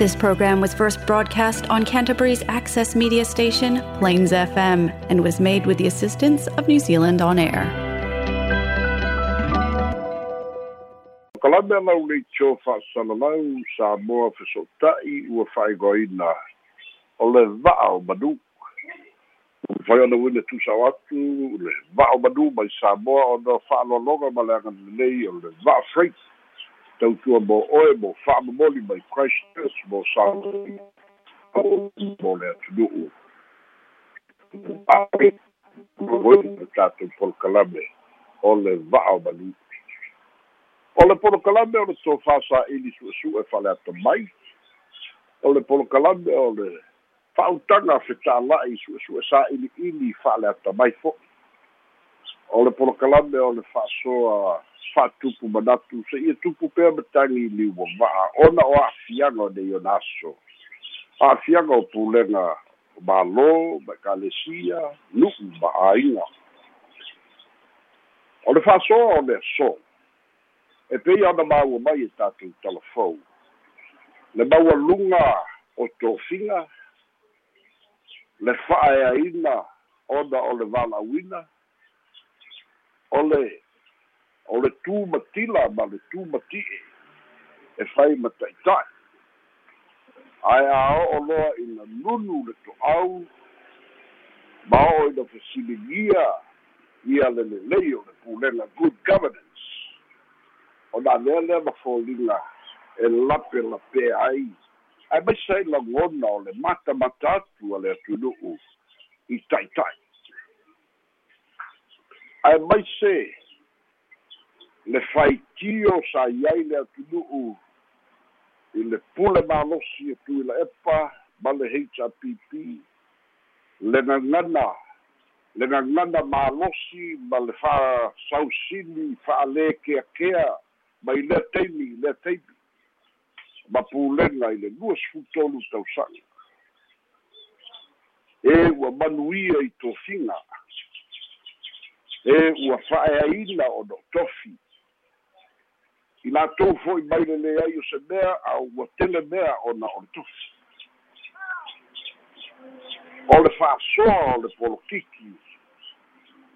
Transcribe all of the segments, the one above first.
This program was first broadcast on Canterbury's access media station, Plains FM, and was made with the assistance of New Zealand On Air. kalame nei tio sa moa ua o le va'a ona le va'a mai ona fa'aloaloga ma le agalelei o le va'a freight tautua mo oe mo fa'amomoli mai christchurch mo south mo le atunu'u a'oi tatou polokalame o le va'a o manu o le polokalame o le tofasa'ili su'esu'e fale ata mai. O le polokalame o le fa'autaga fetala'i su'esu'e sa'ili'ili fa'ale ata mai fo'i o le polokalame o le fa'asoa fa'atupu manatu se'ia tupu pea matagi liua va'a ona o a'afiaga o nei ona aso. A'afiaga o pulega mālō ma ekalesia nu'u ma āiga o le fa'asoa o le aso e pei ana maua mai e tatou talafou. Le maualuga o tofiga le fa'aeaina ona o le valauina o le o le tumatila ma le tumati'e e fai ma ta'ita'i ae a o'o loa ina nunu le to'au ma o'o ina fesiligia ia le lelei o le pulega good governance. O na lea lea mafoliga e lape lapea ai. Ae maisa ai lagona o le matamata atu a le atunu'u i ta'ita'i. Ae maise le faitio sa iai le atunu'u i le pule malosi e tui la epa ma le hpp le gagana le gagana malosi ma le fa'asausili fa'alē keakea mai lea taimi lea taimi ma pulega i le lua sefutolu tausaga e ua manuia i tofiga e ua fa'aeaina o no tofi i latou fo'i mai leleai o se mea au ua tele mea ona o le tofi o le fa'asoa o le polokiki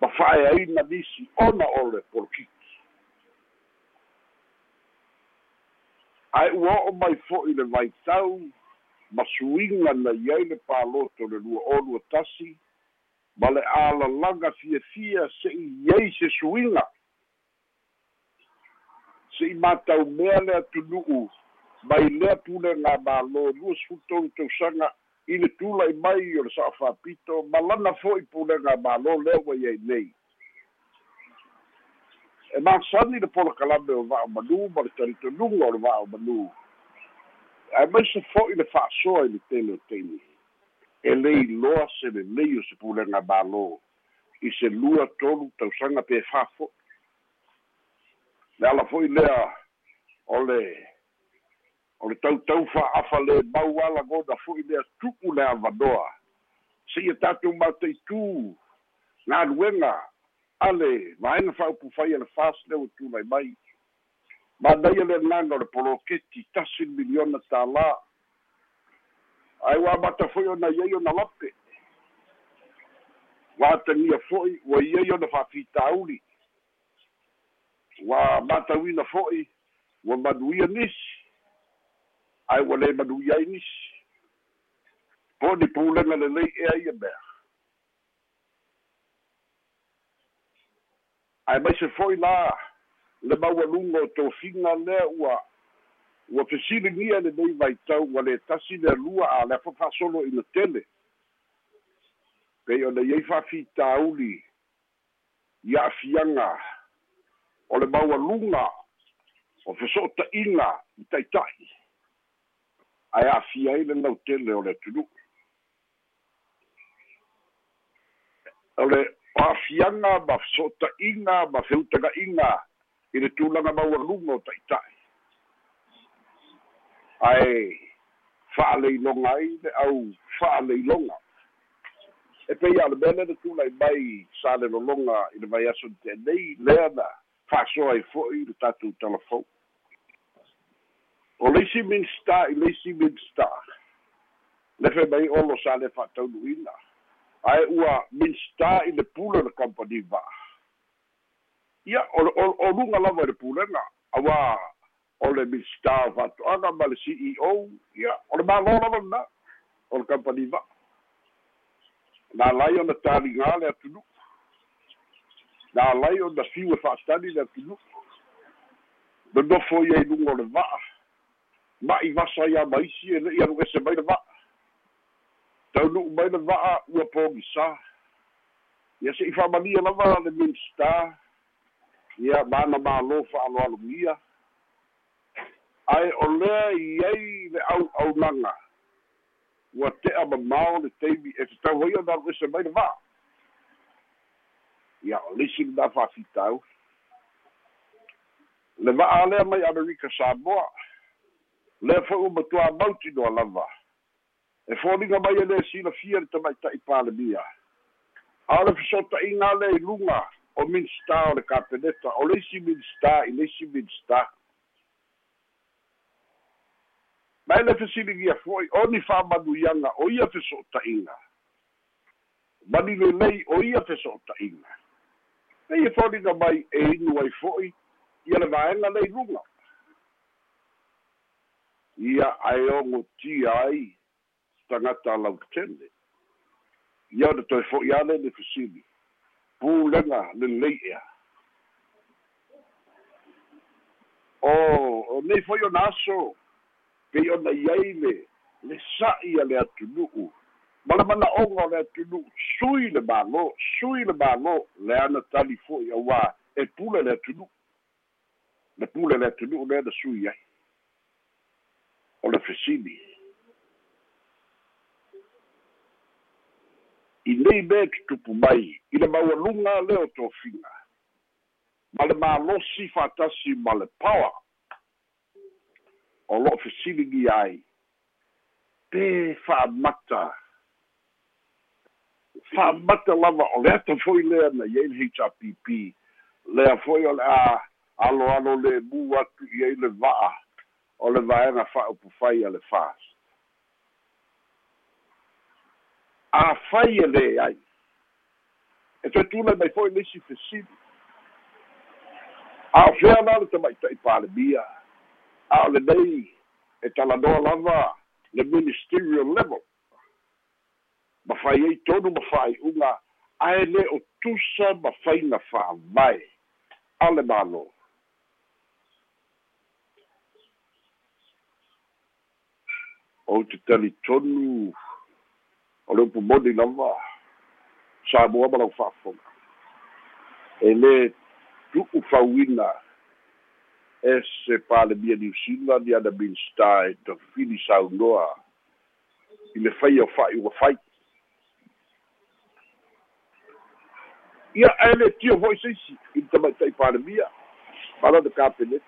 ma fa'aeaina nisi ona o le polokiki. Ae ua o'o mai fo'i le vaitau ma suiga na iai le paloto le lua olu tasi ma le alalaga fiafia se'i iai se suiga se'i matau mea le atunu'u mai lea pulega mālō lua sefutolu tausaga i le tula'i mai o le sa'afapito ma lana fo'i pulega mālō lea ua iai nei. E masani le polokalame o va'o manu ma le talitonuga o le va'o manu ae maise fo'i le fa'asoa i le tele o tele e le iloa se lelei o se pulega mālō. I se lua tolu tausaga pefā fo'i le ala fo'i lea o le o le tautau fa'afa lē mau alagona fo'i lea tu'u le avanoa se'ia tatou mataitū galuega ale vaega fa'aupufai a le fast le ua tulai mai manaia le agaga o le poloketi tasi miliona tālā ae ua mata fo'i ona iai ona lape. Ua atagia fo'i ua iai ona fa'afitauli ua matauina fo'i ua manuia nisi ae ua lē manuia ai nisi. Po ni pulega lelei ea ia mea. Ae maise fo'i la le maualuga o tofiga lea ua ua fesiligia lenei vaitau ua le tasi le alua a le afa fa'asolo ina tele. Pei ona iai fa'afitauli ia afiaga o le maualuga o feso'ota'iga i ta'ita'i ae a'afia ai le lautele o le atunu'u o le o afiaga ma feso'ota'iga ma feutaga'iga i le tulaga maualuga o ta'ita'i ae fa'aleiloga ai le au fa'aleiloga e pei a le mea lena tula'i mai sa le lologa i le vai aso tenei lea na fa'asoa ai fo'i le tatou talafou o leisi minsta i leisi minsta le fe mai olo sa le fa'ataunu'ina ae ua minsta i le pule le company va'a ia o luga lava i le pulega auā o le minsta fa'ato'aga ma le ceo ia o le mālō lava lana o le company va'a na lai ona taligā le atunu'u na lai ona fiu e fa'atali le atunu'u nonofo i ai luga o le va'a ma'i vasa ia maisi e le'i alu mai le va'a taunu'u mai le va'a ua pogisā ia se'i fa'amalia lava le minsta. Ia mana mālō fa'aloalogia ae o lea i ai le au'aunaga ua te'a mamao le taimi e tatau ai ona alu ese mai le va'a ia o lisi lana fa'afitau le va'a lea mai amerika samoa lea fo'i ua matuā mautinoa lava. E foliga mai e lē silafia le tamaita'i palemia a o le fesoota'iga le iluga o minsta o le kapeneta o le isi minsta i le isi minsta ma ele fesiligia fo'i oni fa'amanuiaga o ia fesoota'iga mani lelei o ia fesoota'iga e ia foliga mai e inu ai fo'i ia le vaega le iluga ia ae ogotia ai tagata lautele ia ona toe fo'i ale le fesili pulega lelei ea o o nei foi ona aso pei ona iai le le sa'i a le atunu'u ma le mana'oga o le atunu'u sui le mālō sui le mālō le ana tali fo'i auā e pule le atunu'u le pule le atunu'u lea na sui ai. O le fesili. I nei mea tutupu mai i le maualuga le o tofiga ma le malosi fa'atasi ma le pawa. O lo'o fesiligi ai. Pe fa'amata fa'amata lava o le ata foi lea na iai le hrpp lea foi o le a aloalo lemu atu i ai le va'a o le vaega fa'aupufai a le fas afai e lē ai. E toe tula mai fo'i leisi fesili a o fea la le tamaita'i palemia a o lenei e talanoa lava le ministerial level ma fai ai tonu ma fa'ai'uga ae lē o tusa ma faina fa'avae a le mālō ou te tali tonu o le upu moni lava sa moa ma lau fa'afoga e lē tu'u fauina e se palemia new zealand i ana minsta e tofili saunoa i le fai o fa'i fai ia e le tio fo'i seisi i le tamaita'i palemia ma lana kapeneti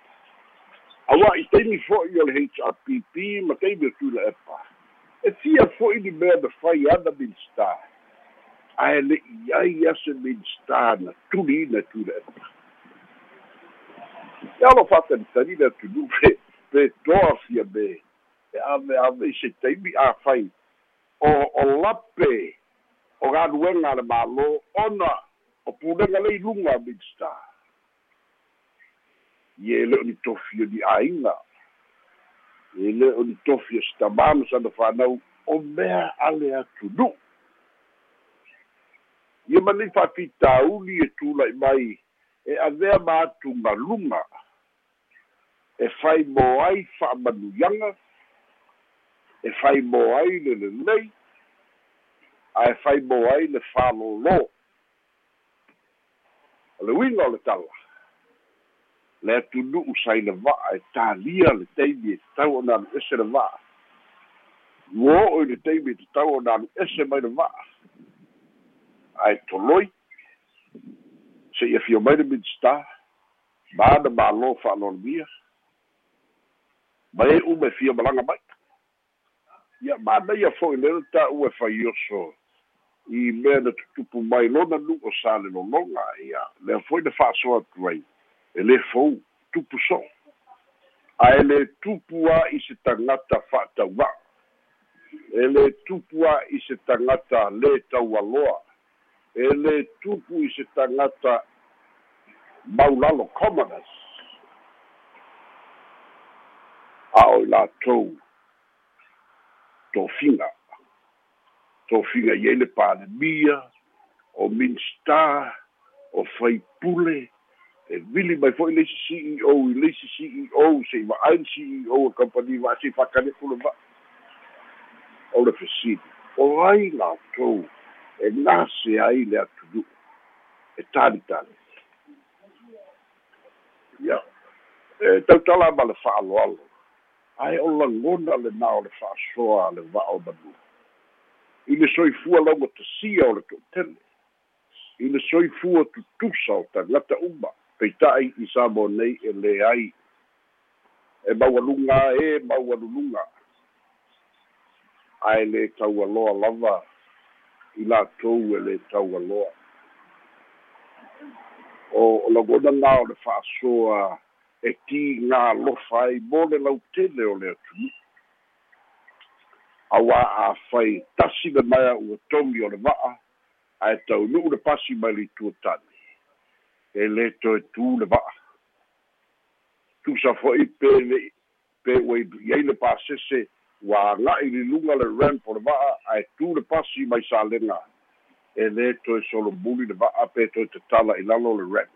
auā i taimi fo'i o le hrpp ma taimi o tula epa e fia fo'i ni mea na fai ana minsta ae le'i ai ase minsta na tuli ina tula epa e alo fa'atalitali le atunu pe pe toa fia me. E ave ave i se taimi afai o o lape o galuega le mālō ona o pulega le iluga minsta ia e le o ni tofi o ni āiga e le ni tofi o sitamāma sana fanau o mea ale atunu'u ia ma nei fa'apitauli e tula'i mai e avea ma atugaluga e fai mo ai fa'amanuiaga e fai mo ai le lelei ae fai mo ai le falōlō o le uiga o le tala le atunu'u sai le va'a e talia le taimi e tatau ona alu ese le va'a. Ua o'o i le taimi e tatau ona alu ese mai le va'a. Ae toloi. Se'ia fio mai le minsta. Ma ana mālō fa'alolemia ma e uma e fia malaga mai. Ia manaia fo'i le ta'ua e fai oso i mea na tutupu mai lona nu'u o sa le lologa ia lea foi na fa'asoa atu ai. E lē fou tupu so. Ae lē tupu a i se tagata fa'atauva'a e lē tupu a i se tagata lē taualoa e lē tupu i se tagata maulalo commoners. A o i latou tofiga tofiga i ai le palemia o minsta o faipule e vili mai fo'i leisi ceo i leisi ceo se'i va'ai ceo a company va'asei fa'akanefu le va'a o le fesili o ai latou e nase ai le atunu'u e talitali ia e tautala ma le fa'aloalo ae o lagona lenā o le fa'asoa le va'a o manua i le soifua lauga tasia o le to'utele i le soifua tutusa o tagata uma. Peita'i i sa mo nei e leai e maualuga e maualuluga ae lē taualoa lava i latou e lē taualoa. O o lagona gā o le fa'asoa e tigalofa ai mo le lautele o le atunu'u auā afai tasi le mai a'ua togi o le va'a ae taunu'u le pasi mai le ituatani e lē toe tū le va'a tusa fo'i pe le pe ua i ai le pasese ua aga'i liluga le ramp o le va'a ae tū le pasi mai salega e lē toe solomuli le va'a pe toe tatala i lalo le ramp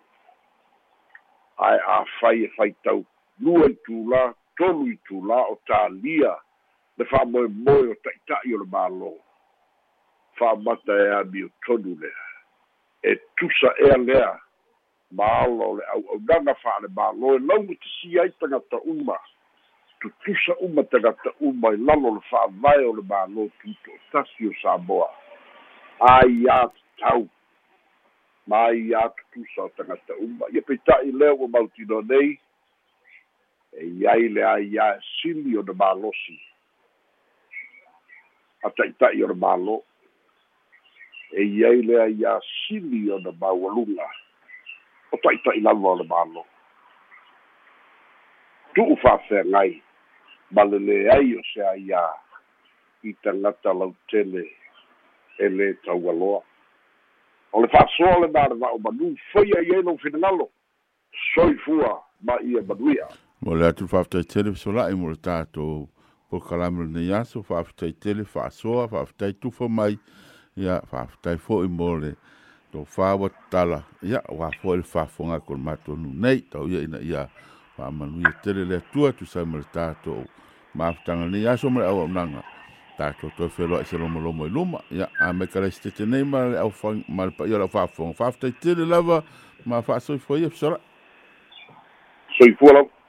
ae afai e faitau lua i tulā tolu i tulā o talia le fa'amoemoe o ta'ita'i o le mālō fa'amata e ami o tonu lea e tusa ea lea maalo le. Au'aunaga fa'ale mālō e lauga tasi ai tagata uma. Tutusa uma tagata uma i lalo le fa'avae o le mālō tuto o tasi o samoa ai iā tatau ma ai iā tutusa o tagata uma. Ia peita'i lea ua mautino nei e iai le a iā e sili o le mālosi a ta'ita'i o le mālō e iai lea iā sili o na maualuga. O ta'ita'i lava o le mālō tu'u fa'afeagai. Ma le leai o se aiā i tagata lautele e lē taualoa. O le fa'asoa lenā le va'o manu faia i ai lou finagalo. Soifua ma ia manuia. Mo le atu fa'afetaitele fesola'i mo le tatou polokalame lenei aso fa'afetaitele fa'asoa fa'afetai tufa mai. Ia fa'afetai fo'i mo le tofā ua tatala ia ua fo'i le fa'afoga ko le matonu nei. Tau ia ina ia fa'amanuia tele le atua tusai ma le tatou mafutaga nei aso ma le auaunaga tatou toe feloa'i se lomolomo i luma ia a me kalaisi tete nei ma le au ma le pa'i o le au fa'afoga fa'afetaitele lava. Ma fa'asoifua ia fesola'i soifua lava